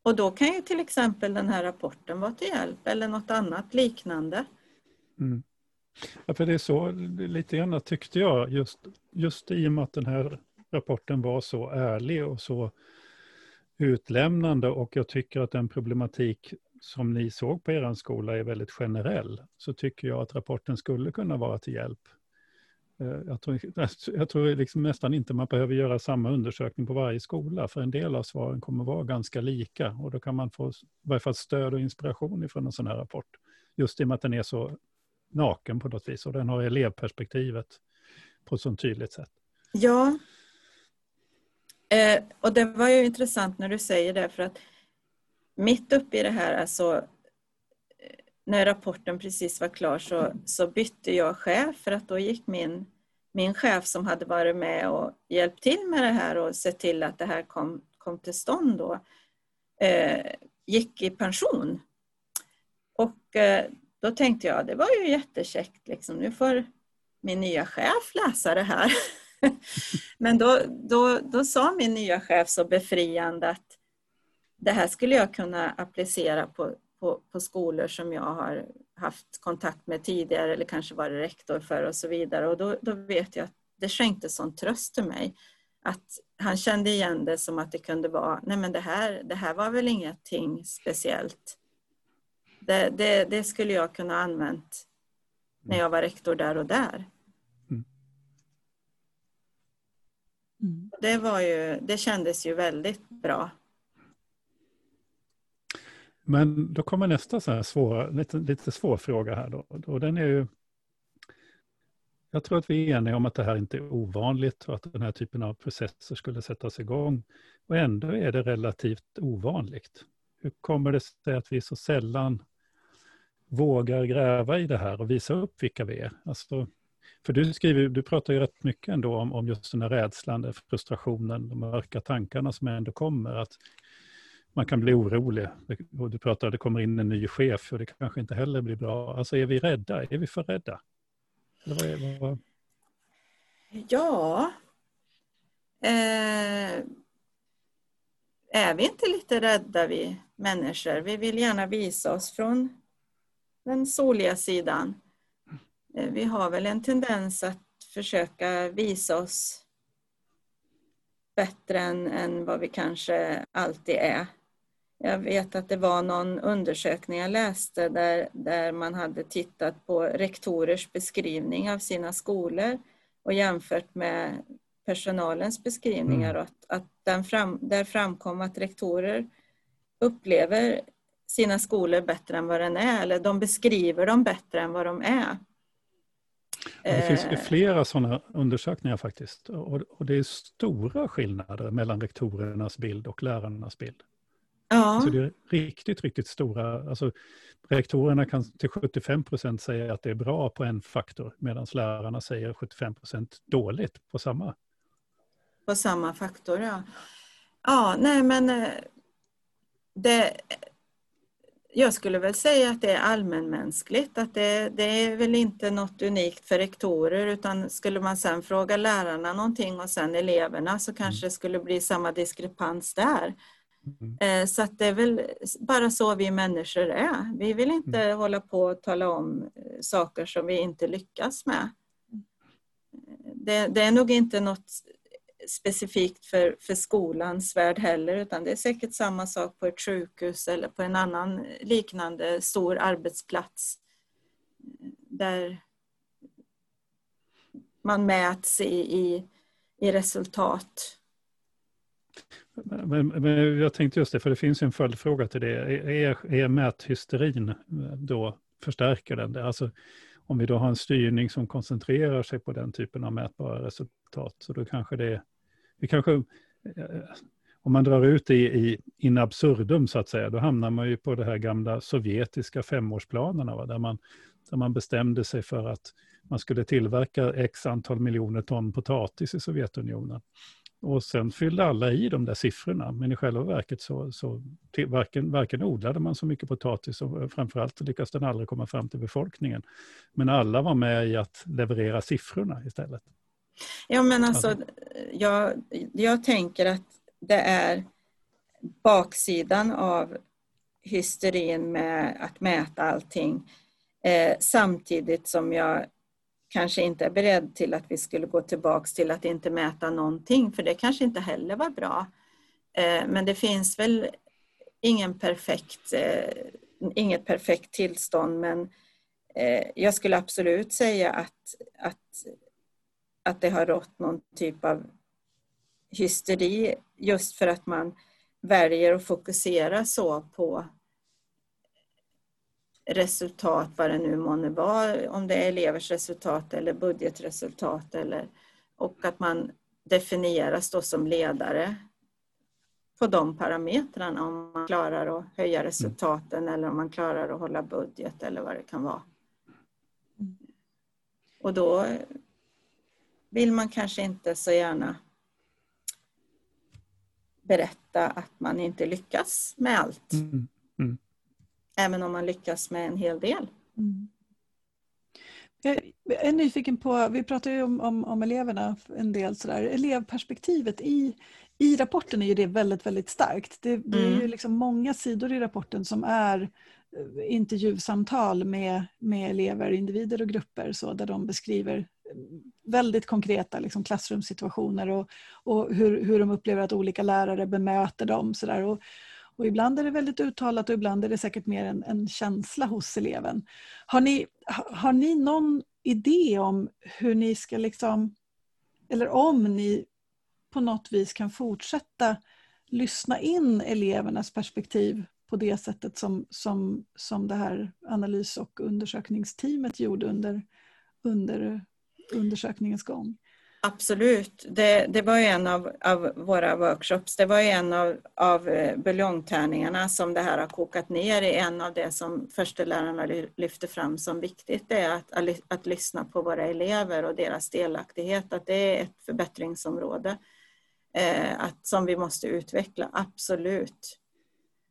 Och då kan ju till exempel den här rapporten vara till hjälp eller något annat liknande. Mm. Ja, för det är så lite grann tyckte jag, just, just i och med att den här rapporten var så ärlig och så utlämnande och jag tycker att den problematik som ni såg på er skola är väldigt generell, så tycker jag att rapporten skulle kunna vara till hjälp. Eh, jag tror, jag tror liksom nästan inte man behöver göra samma undersökning på varje skola, för en del av svaren kommer vara ganska lika och då kan man få i varje fall stöd och inspiration ifrån en sån här rapport. Just i och med att den är så naken på något vis och den har elevperspektivet på ett sånt tydligt sätt. Ja, eh, och det var ju intressant när du säger det, för att mitt uppe i det här, alltså, eh, när rapporten precis var klar så, så bytte jag chef för att då gick min, min chef som hade varit med och hjälpt till med det här och sett till att det här kom, kom till stånd då, eh, gick i pension. Och eh, då tänkte jag, det var ju jättekäckt, liksom. nu får min nya chef läsa det här. Men då, då, då sa min nya chef så befriande att det här skulle jag kunna applicera på, på, på, skolor som jag har haft kontakt med tidigare eller kanske varit rektor för och så vidare. Och då, då vet jag att det skänkte sån tröst till mig. Att han kände igen det som att det kunde vara, nej men det här, det här var väl ingenting speciellt. Det, det, det skulle jag kunna använt när jag var rektor där och där. Mm. Det, var ju, det kändes ju väldigt bra. Men då kommer nästa så här svår, lite, lite svår fråga här då. Och den är ju, jag tror att vi är eniga om att det här inte är ovanligt och att den här typen av processer skulle sättas igång. Och ändå är det relativt ovanligt. Hur kommer det sig att vi så sällan vågar gräva i det här och visa upp vilka vi är? Alltså, För du, skriver, du pratar ju rätt mycket ändå om, om just den här rädslan, frustrationen, de mörka tankarna som ändå kommer. Att man kan bli orolig. Och du pratar om att det kommer in en ny chef och det kanske inte heller blir bra. Alltså är vi rädda? Är vi för rädda? Eller vad är, vad... Ja. Eh, är vi inte lite rädda vi människor? Vi vill gärna visa oss från den soliga sidan. Eh, vi har väl en tendens att försöka visa oss bättre än, än vad vi kanske alltid är. Jag vet att det var någon undersökning jag läste där, där man hade tittat på rektorers beskrivning av sina skolor och jämfört med personalens beskrivningar. Mm. Att, att den fram, där framkom att rektorer upplever sina skolor bättre än vad den är, eller de beskriver dem bättre än vad de är. Det finns eh. flera sådana undersökningar faktiskt. Och, och, det är stora skillnader mellan rektorernas bild och lärarnas bild. Ja. Så det är riktigt, riktigt stora. Alltså, rektorerna kan till 75 procent säga att det är bra på en faktor medan lärarna säger 75 procent dåligt på samma. På samma faktor, ja. Ja, nej men eh, det, jag skulle väl säga att det är allmänmänskligt, att det, det, är väl inte något unikt för rektorer utan skulle man sen fråga lärarna någonting och sen eleverna så kanske det skulle bli samma diskrepans där. Mm. Eh, så att det är väl bara så vi människor är. Vi vill inte mm. hålla på och tala om eh, saker som vi inte lyckas med. Det, det är nog inte något specifikt för, för skolans värld heller utan det är säkert samma sak på ett sjukhus eller på en annan liknande stor arbetsplats där man mäts i, i, i resultat. Men, men, jag tänkte just det, för det finns en följdfråga till det. Är, är mäthysterin eh, då, förstärker den det? Alltså, om vi då har en styrning som koncentrerar sig på den typen av mätbara resultat, så då kanske det vi kanske, eh, om man drar ut det i in absurdum så att säga, då hamnar man ju på de här gamla sovjetiska femårsplanerna, va? Där, man, där man bestämde sig för att man skulle tillverka x antal miljoner ton potatis i Sovjetunionen. Och sen fyllde alla i de där siffrorna, men i själva verket så, så till, varken, varken odlade man så mycket potatis och framförallt lyckades den aldrig komma fram till befolkningen. Men alla var med i att leverera siffrorna istället. Ja, men alltså, jag, jag tänker att det är baksidan av hysterin med att mäta allting eh, samtidigt som jag kanske inte är beredd till att vi skulle gå tillbaks till att inte mäta någonting, för det kanske inte heller var bra. Eh, men det finns väl ingen perfekt, eh, inget perfekt tillstånd, men eh, jag skulle absolut säga att, att att det har rått någon typ av hysteri just för att man väljer att fokusera så på resultat, vad det nu månne vara, om det är elevers resultat eller budgetresultat eller, och att man definieras då som ledare på de parametrarna om man klarar att höja resultaten mm. eller om man klarar att hålla budget eller vad det kan vara. Och då vill man kanske inte så gärna berätta att man inte lyckas med allt. Mm. Mm. Även om man lyckas med en hel del. Mm. Jag är nyfiken på, vi pratar ju om, om, om eleverna en del sådär, elevperspektivet i, i rapporten är ju det väldigt, väldigt starkt. Det, det är ju mm. liksom många sidor i rapporten som är eh, intervjusamtal med, med elever, individer och grupper så, där de beskriver väldigt konkreta liksom, klassrumssituationer och, och hur, hur de upplever att olika lärare bemöter dem. Så där. Och, och ibland är det väldigt uttalat och ibland är det säkert mer en, en känsla hos eleven. Har ni, har ni någon idé om hur ni ska liksom, eller om ni på något vis kan fortsätta lyssna in elevernas perspektiv på det sättet som, som, som det här analys och undersökningsteamet gjorde under, under undersökningens gång. Absolut. Det, det var ju en av, av, våra workshops. Det var ju en av, av eh, buljongtärningarna som det här har kokat ner i. En av det som förstelärarna lyfter fram som viktigt det är att, att, att lyssna på våra elever och deras delaktighet. Att det är ett förbättringsområde eh, att, som vi måste utveckla, absolut.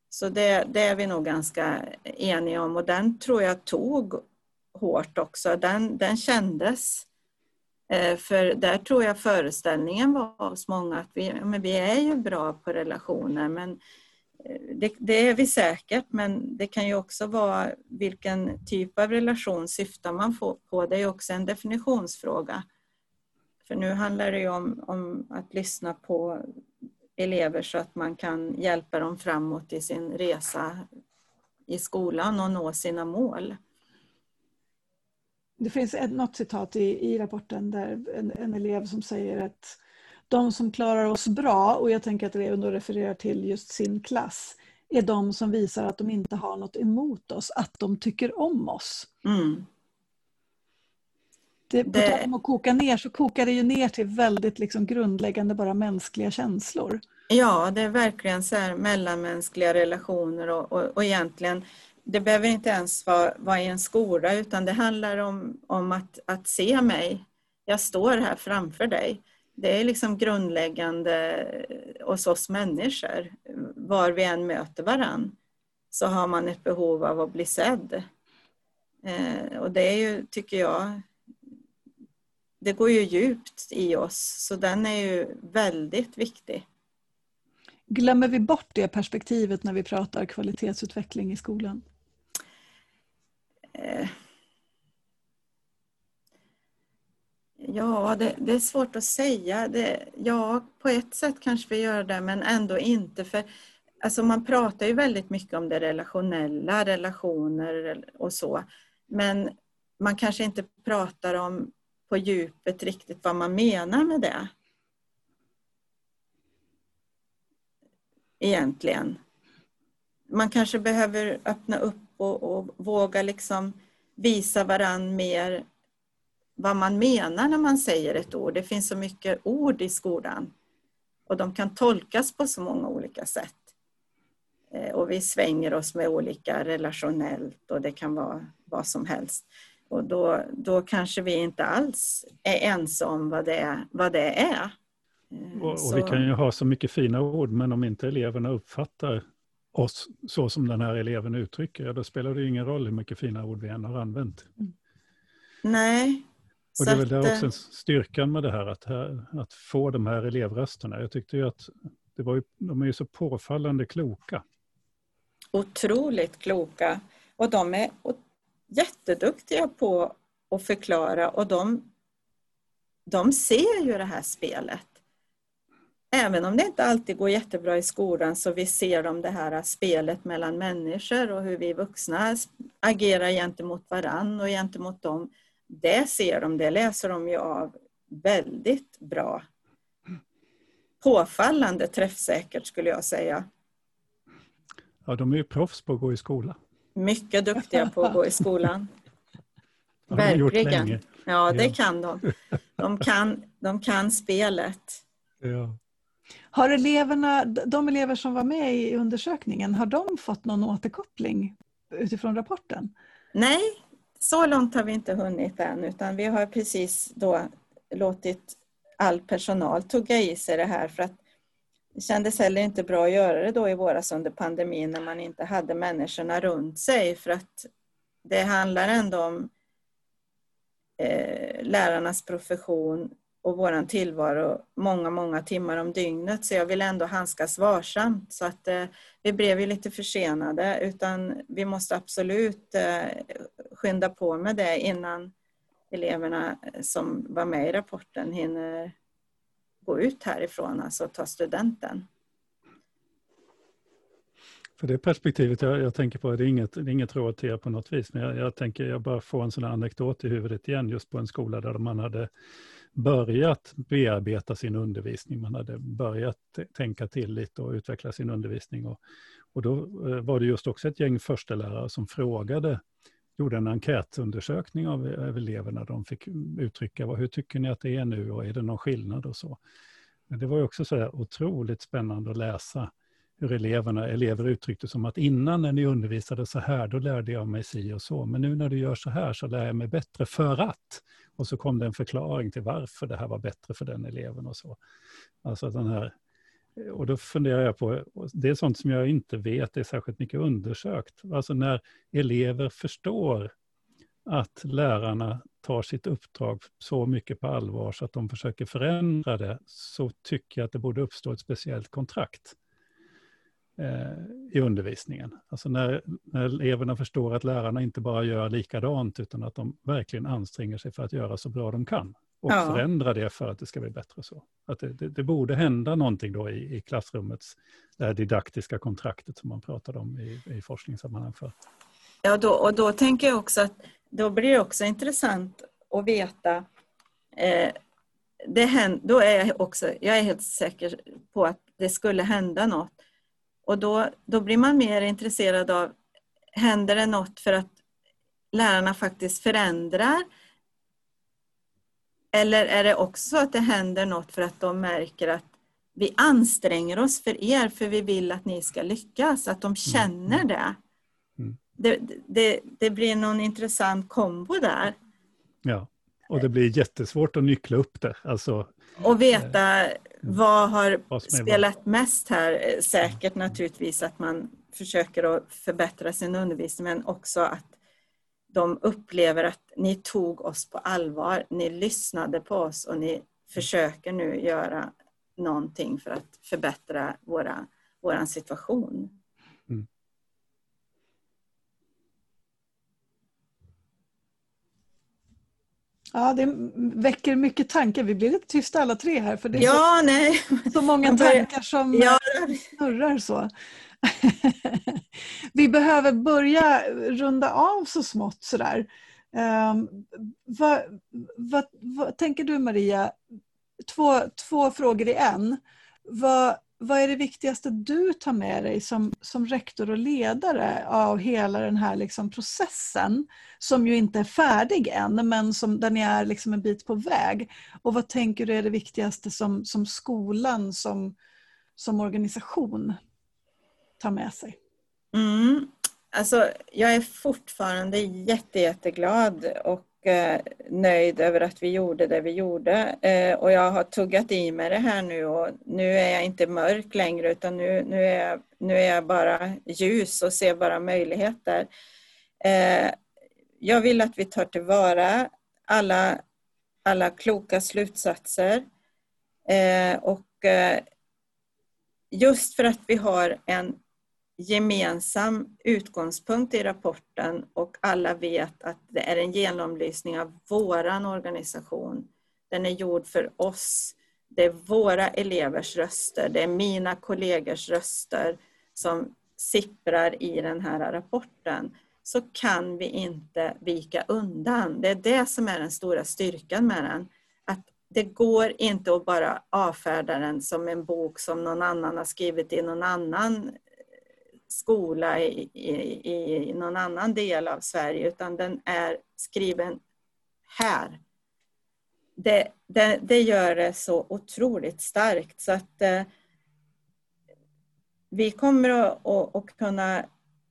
Så det, det är vi nog ganska eniga om och den tror jag tog hårt också. Den, den kändes. Eh, för där tror jag föreställningen var hos många att vi, men vi är ju bra på relationer men eh, det, det, är vi säkert men det kan ju också vara vilken typ av relation syftar man på. Det är också en definitionsfråga. För nu handlar det ju om, om att lyssna på elever så att man kan hjälpa dem framåt i sin resa i skolan och nå sina mål. Det finns ett, något citat i, i rapporten där en, en, elev som säger att de som klarar oss bra, och jag tänker att eleven då refererar till just sin klass, är de som visar att de inte har något emot oss, att de tycker om oss. Mm. Det, på det... tal om att koka ner så kokar det ju ner till väldigt liksom grundläggande bara mänskliga känslor. Ja, det är verkligen så här mellanmänskliga relationer och, och, och egentligen det behöver inte ens vara, vara i en skola utan det handlar om, om att, att se mig. Jag står här framför dig. Det är liksom grundläggande hos oss människor. Var vi än möter varann så har man ett behov av att bli sedd. Eh, och det är ju, tycker jag, det går ju djupt i oss så den är ju väldigt viktig. Glömmer vi bort det perspektivet när vi pratar kvalitetsutveckling i skolan? Eh, ja, det, det, är svårt att säga. Det, ja, på ett sätt kanske vi gör det, men ändå inte. För alltså Man pratar ju väldigt mycket om det relationella, relationer och så. Men man kanske inte pratar om på djupet riktigt vad man menar med det. Egentligen. Man kanske behöver öppna upp och, och våga liksom visa varann mer vad man menar när man säger ett ord. Det finns så mycket ord i skolan och de kan tolkas på så många olika sätt. Eh, och vi svänger oss med olika relationellt och det kan vara vad som helst. Och då, då kanske vi inte alls är ense om vad det, vad det är. Eh, och, och vi kan ju ha så mycket fina ord, men om inte eleverna uppfattar oss så som den här eleven uttrycker, ja, då spelar det ingen roll hur mycket fina ord vi än har använt. Nej. Och det är väl där också styrkan med det här att, att få de här elevrösterna. Jag tyckte ju att det var ju, de är ju så påfallande kloka. Otroligt kloka. Och de är jätteduktiga på att förklara och de, de ser ju det här spelet även om det inte alltid går jättebra i skolan så vi ser de det här spelet mellan människor och hur vi vuxna agerar gentemot varann och gentemot dem. Det ser de, det läser de ju av väldigt bra. Påfallande träffsäkert skulle jag säga. Ja, de är ju proffs på att gå i skola. Mycket duktiga på att gå i skolan. Verkligen. Ja, det ja. kan de. De kan, de kan spelet. Ja. Har eleverna, de elever som var med i undersökningen, har de fått någon återkoppling utifrån rapporten? Nej, så långt har vi inte hunnit än utan vi har precis då låtit all personal tugga i sig det här för att det kändes heller inte bra att göra det då i våras under pandemin när man inte hade människorna runt sig för att det handlar ändå om eh, lärarnas profession och våran tillvaro många, många timmar om dygnet. Så jag vill ändå handskas varsamt. Så att eh, vi blev ju lite försenade utan vi måste absolut eh, skynda på med det innan eleverna eh, som var med i rapporten hinner gå ut härifrån, alltså ta studenten. För det perspektivet jag, jag tänker på, det är inget, det är inget råd till er på något vis, men jag, jag tänker, jag bara får en sån här anekdot i huvudet igen, just på en skola där man hade börjat bearbeta sin undervisning. Man hade börjat tänka till lite och utveckla sin undervisning. Och, och då eh, var det just också ett gäng förstelärare som frågade gjorde en enkätundersökning av, eh, av eleverna. De fick uttrycka vad, hur tycker ni att det är nu och är det någon skillnad och så. Men det var ju också så här otroligt spännande att läsa hur eleverna, elever uttryckte som att innan när ni undervisade så här, då lärde jag mig si och så. Men nu när du gör så här så lär jag mig bättre för att. Och så kom det en förklaring till varför det här var bättre för den eleven och så. Alltså den här, och då funderar jag på, det är sånt som jag inte vet är särskilt mycket undersökt. Alltså när elever förstår att lärarna tar sitt uppdrag så mycket på allvar så att de försöker förändra det, så tycker jag att det borde uppstå ett speciellt kontrakt i undervisningen. Alltså när, när eleverna förstår att lärarna inte bara gör likadant, utan att de verkligen anstränger sig för att göra så bra de kan. Och ja. förändra det för att det ska bli bättre så. Att det, det, det borde hända någonting då i, i klassrummets det didaktiska kontraktet som man pratade om i, i forskningssammanhang för. Ja, då, och då tänker jag också att då blir det också intressant att veta eh, det händer, då är jag också, jag är helt säker på att det skulle hända något. Och då, då blir man mer intresserad av, händer det något för att lärarna faktiskt förändrar? Eller är det också så att det händer något för att de märker att vi anstränger oss för er för vi vill att ni ska lyckas, att de mm. känner det. Mm. Det, det, det blir någon intressant kombo där. Ja, och det blir jättesvårt att nyckla upp det. Alltså, och veta eh, vad har vad spelat mest här. Säkert naturligtvis att man försöker att förbättra sin undervisning men också att de upplever att ni tog oss på allvar, ni lyssnade på oss och ni försöker nu göra någonting för att förbättra våra, våran situation. Mm. Ja, det väcker mycket tankar. Vi blir lite tysta alla tre här för det är ja, så, nej. så många tankar som ja. snurrar så. Vi behöver börja runda av så smått sådär. Um, vad, vad, vad, tänker du Maria? Två, två frågor i en. Vad, vad är det viktigaste du tar med dig som, som rektor och ledare av hela den här liksom processen som ju inte är färdig än men som, där ni är liksom en bit på väg? Och vad tänker du är det viktigaste som, som skolan som, som organisation tar med sig? Mm. Alltså, jag är fortfarande jätte, jätteglad och eh, nöjd över att vi gjorde det vi gjorde. Eh, och jag har tuggat i mig det här nu och nu är jag inte mörk längre utan nu, nu, är, jag, nu är jag bara ljus och ser bara möjligheter. Eh, jag vill att vi tar tillvara alla, alla kloka slutsatser eh, och just för att vi har en gemensam utgångspunkt i rapporten och alla vet att det är en genomlysning av våran organisation. Den är gjord för oss. Det är våra elevers röster, det är mina kollegors röster som sipprar i den här rapporten så kan vi inte vika undan. Det är det som är den stora styrkan med den. Att det går inte att bara avfärda den som en bok som någon annan har skrivit i någon annan skola i, i, i någon annan del av Sverige utan den är skriven här. Det, det, det gör det så otroligt starkt så att eh, vi kommer att, att, att kunna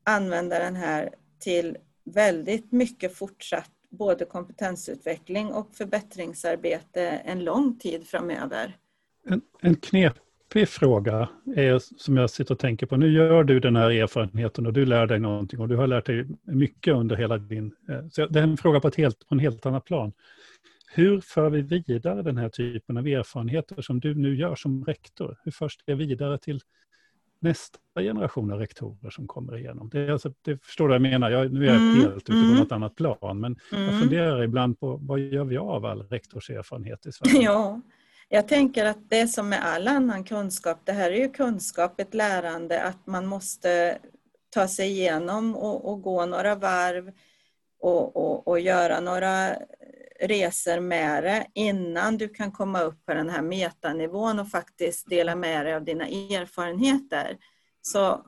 använda den här till väldigt mycket fortsatt både kompetensutveckling och förbättringsarbete en lång tid framöver. En, en knep knepig fråga är, som jag sitter och tänker på. Nu gör du den här erfarenheten och du lär dig någonting och du har lärt dig mycket under hela din... Eh, så det är en fråga på, ett helt, på en helt annat plan. Hur för vi vidare den här typen av erfarenheter som du nu gör som rektor? Hur förs det vidare till nästa generation av rektorer som kommer igenom? Det, alltså, det förstår du vad jag menar? Jag, nu är jag mm, helt ute på mm. något annat plan, men mm. jag funderar ibland på vad gör vi av all rektorserfarenhet i Sverige? Ja. Jag tänker att det som med all annan kunskap, det här är ju kunskap, ett lärande, att man måste ta sig igenom och, och gå några varv och, och, och, göra några resor med det innan du kan komma upp på den här metanivån och faktiskt dela med dig av dina erfarenheter. Så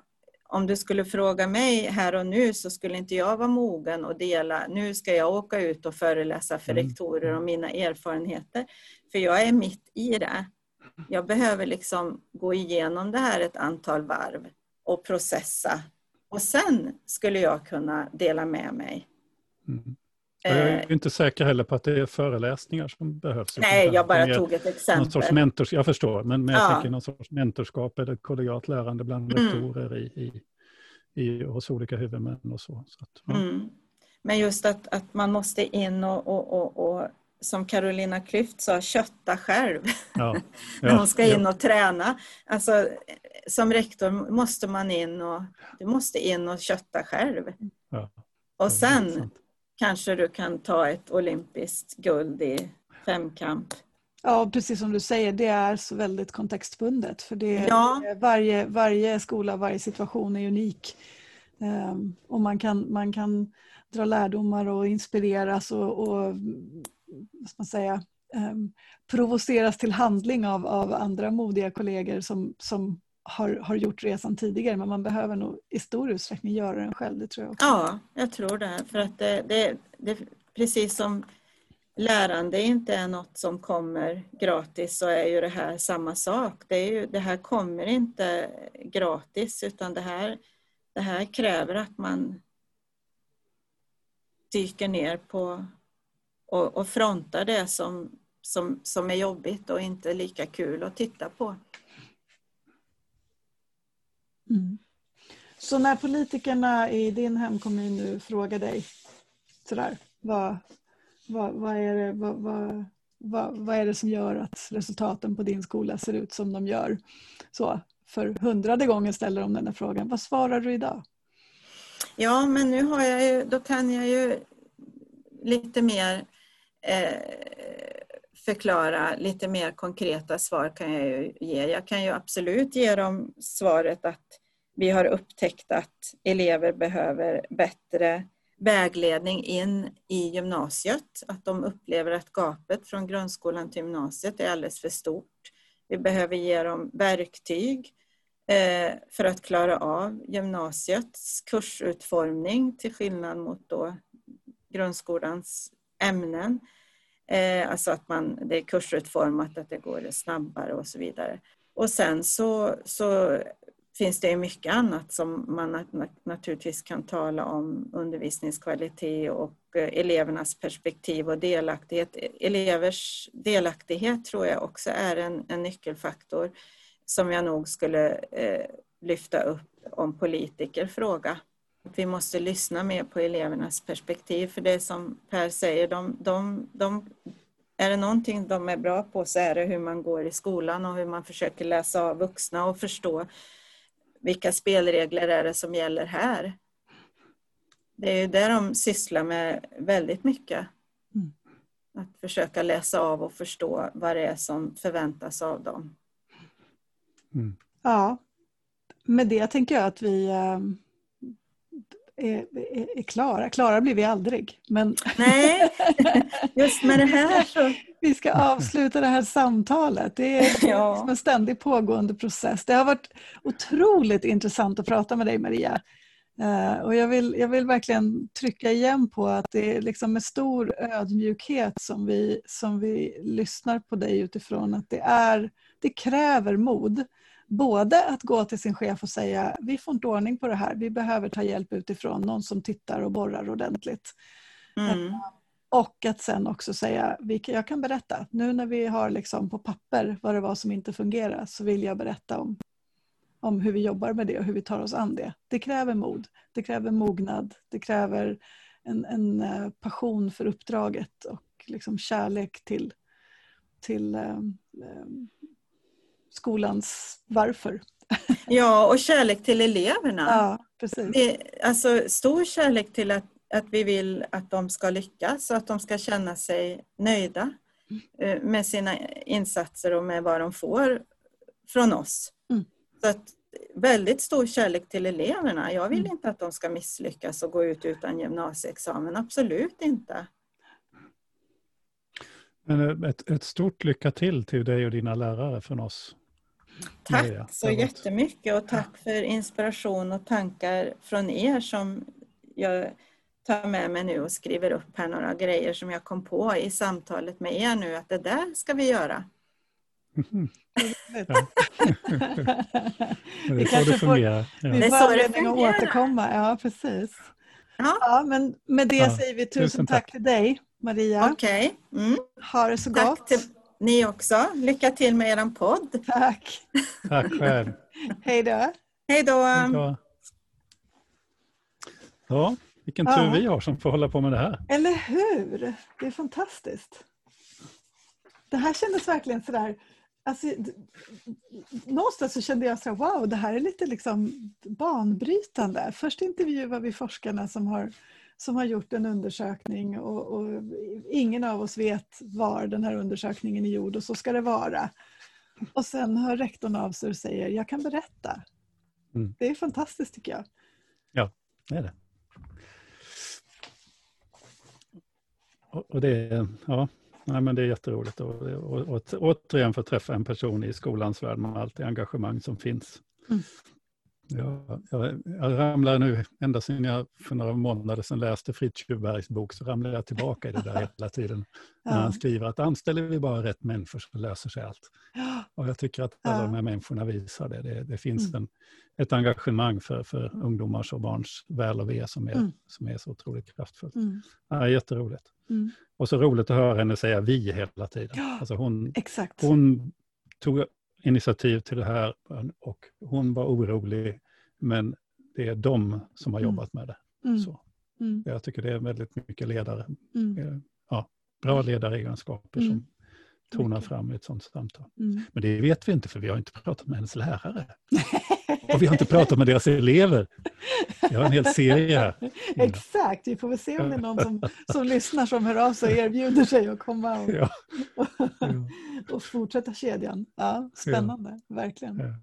om du skulle fråga mig här och nu så skulle inte jag vara mogen och dela, nu ska jag åka ut och föreläsa för mm. rektorer om mina erfarenheter. För jag är mitt i det. Jag behöver liksom gå igenom det här ett antal varv och processa. Och sen skulle jag kunna dela med mig. Mm. Jag är eh. inte säker heller på att det är föreläsningar som behövs. Nej, jag bara tog ett exempel. Någon sorts mentors, jag förstår, men, men jag ja. tänker någon sorts mentorskap eller kollegialt lärande bland mm. rektorer i, i, i, hos olika huvudmän och så. så att, ja. mm. Men just att, att man måste in och, och, och, och som Carolina Klüft sa, kötta själv. Ja, ja, När hon ska in ja. och träna. Alltså, som rektor måste man in och, du måste in och kötta själv. och sen kanske du kan ta ett olympiskt guld i femkamp. Ja, precis som du säger, det är så väldigt kontextbundet. För det, ja. varje, varje skola, varje situation är unik. Um, och man kan, man kan dra lärdomar och inspireras och, och vad ska man säga, um, provoceras till handling av, av andra modiga kollegor som, som har, har gjort resan tidigare men man behöver nog i stor utsträckning göra den själv. Det tror jag också. Ja, jag tror det. För att det, det, det, precis som lärande inte är något som kommer gratis så är ju det här samma sak. Det, är ju, det här kommer inte gratis utan det här, det här kräver att man dyker ner på och, och frontar det som, som, som är jobbigt och inte lika kul att titta på. Mm. Så när politikerna i din hemkommun nu frågar dig sådär, vad, vad, vad, är det, vad, vad, vad, vad är det som gör att resultaten på din skola ser ut som de gör? Så för hundrade gången ställer de den här frågan. Vad svarar du idag? Ja, men nu har jag ju, då kan jag ju lite mer Eh, förklara, lite mer konkreta svar kan jag ju ge. Jag kan ju absolut ge dem svaret att vi har upptäckt att elever behöver bättre vägledning in i gymnasiet, att de upplever att gapet från grundskolan till gymnasiet är alldeles för stort. Vi behöver ge dem verktyg eh, för att klara av gymnasiets kursutformning till skillnad mot då grundskolans ämnen. Eh, alltså att man, det är kursutformat, att det går snabbare och så vidare. Och sen så, så finns det mycket annat som man naturligtvis kan tala om undervisningskvalitet och eh, elevernas perspektiv och delaktighet. Elevers delaktighet tror jag också är en, en nyckelfaktor som jag nog skulle eh, lyfta upp om politiker fråga. Vi måste lyssna mer på elevernas perspektiv för det som Per säger, de, de, de, är det någonting de är bra på så är det hur man går i skolan och hur man försöker läsa av vuxna och förstå vilka spelregler är det som gäller här? Det är ju det de sysslar med väldigt mycket. Mm. Att försöka läsa av och förstå vad det är som förväntas av dem. Mm. Ja, med det tänker jag att vi äh, är, är, är, klara. Klara blir vi aldrig. Men... Nej, just med det här så vi ska avsluta det här samtalet. Det är ja. en ständigt pågående process. Det har varit otroligt intressant att prata med dig Maria. Uh, och jag vill, jag vill verkligen trycka igen på att det är liksom med stor ödmjukhet som vi, som vi lyssnar på dig utifrån att det, är, det kräver mod. Både att gå till sin chef och säga vi får inte ordning på det här, vi behöver ta hjälp utifrån, någon som tittar och borrar ordentligt. Mm. Och att sen också säga, jag kan berätta, nu när vi har liksom på papper vad det var som inte fungerar så vill jag berätta om, om hur vi jobbar med det och hur vi tar oss an det. Det kräver mod, det kräver mognad, det kräver en, en eh, passion för uppdraget och liksom kärlek till, till eh, skolans varför. Ja, och kärlek till eleverna. Ja, precis. Det, alltså, stor kärlek till att att vi vill att de ska lyckas och att de ska känna sig nöjda eh, med sina insatser och med vad de får från oss. Mm. Så att, väldigt stor kärlek till eleverna. Jag vill mm. inte att de ska misslyckas och gå ut utan gymnasieexamen, absolut inte. Men ett, ett stort lycka till till dig och dina lärare från oss. Tack Maria. så jättemycket och tack för inspiration och tankar från er som jag tar med mig nu och skriver upp här några grejer som jag kom på i samtalet med er nu att det där ska vi göra. Ja. det är så det fungerar. Ja. Vi får anledning att återkomma. Ja, precis. Ja. ja. men med det ja. säger vi tusen, tusen tack. tack till dig, Maria. Okej. Okay. Mm. Ha det så tack gott. Till ni också. Lycka till med er podd. Tack. Tack själv. Hej då. Hej då. Ja, vilken tur ja. vi har som får hålla på med det här. Eller hur? Det är fantastiskt. Det här kändes verkligen sådär Alltså, någonstans så kände jag så wow, det här är lite liksom banbrytande. Först intervjuar vi forskarna som har, som har gjort en undersökning och, och, ingen av oss vet var den här undersökningen är gjord och så ska det vara. Och sen hör rektorn av sig och säger, jag kan berätta. Mm. Det är fantastiskt tycker jag. Ja, det är det. Och, det, ja, Nej, men det är jätteroligt och, och, och återigen få träffa en person i skolans värld med allt det engagemang som finns. Mm. Jag, jag, jag ramlar nu, ända sedan jag för några månader sedan läste Fritz Bergs bok, så ramlar jag tillbaka i det där hela tiden. Ja. När han skriver att anställer vi bara rätt människor så löser sig allt. Och jag tycker att alla ja. de här människorna visar det. Det, det finns mm. en, ett engagemang för, för ungdomars och barns väl och ve som är, mm. som är så otroligt kraftfullt. Mm. Ja, jätteroligt. Mm. Och så roligt att höra henne säga vi hela tiden. Ja, alltså hon, exakt. hon tog initiativ till det här och hon var orolig, men det är de som har mm. jobbat med det. Mm. Så. Mm. Jag tycker det är väldigt mycket ledare. Ja, bra ledaregenskaper som tonar fram i ett sådant samtal. Mm. Men det vet vi inte för vi har inte pratat med hennes lärare. Och vi har inte pratat med deras elever. Vi har en hel serie här. Exakt, vi får väl se om det är någon som, som lyssnar som hör av sig och erbjuder sig att komma och, ja. och, och fortsätta kedjan. Ja, spännande, ja. verkligen. Ja.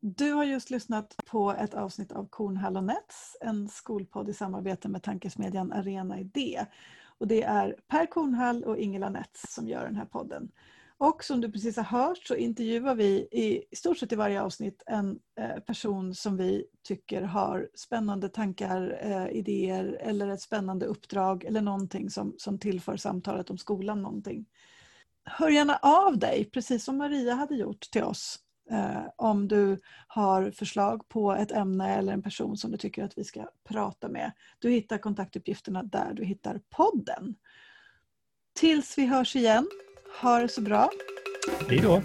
Du har just lyssnat på ett avsnitt av Kornhall Nets, en skolpodd i samarbete med tankesmedjan Arena Idé. Och det är Per Kornhall och Ingela Nets som gör den här podden. Och som du precis har hört så intervjuar vi i stort sett i varje avsnitt en eh, person som vi tycker har spännande tankar, eh, idéer eller ett spännande uppdrag eller någonting som, som tillför samtalet om skolan någonting. Hör gärna av dig, precis som Maria hade gjort till oss, Eh, om du har förslag på ett ämne eller en person som du tycker att vi ska prata med. Du hittar kontaktuppgifterna där du hittar podden. Tills vi hörs igen ha det så bra. Hej då.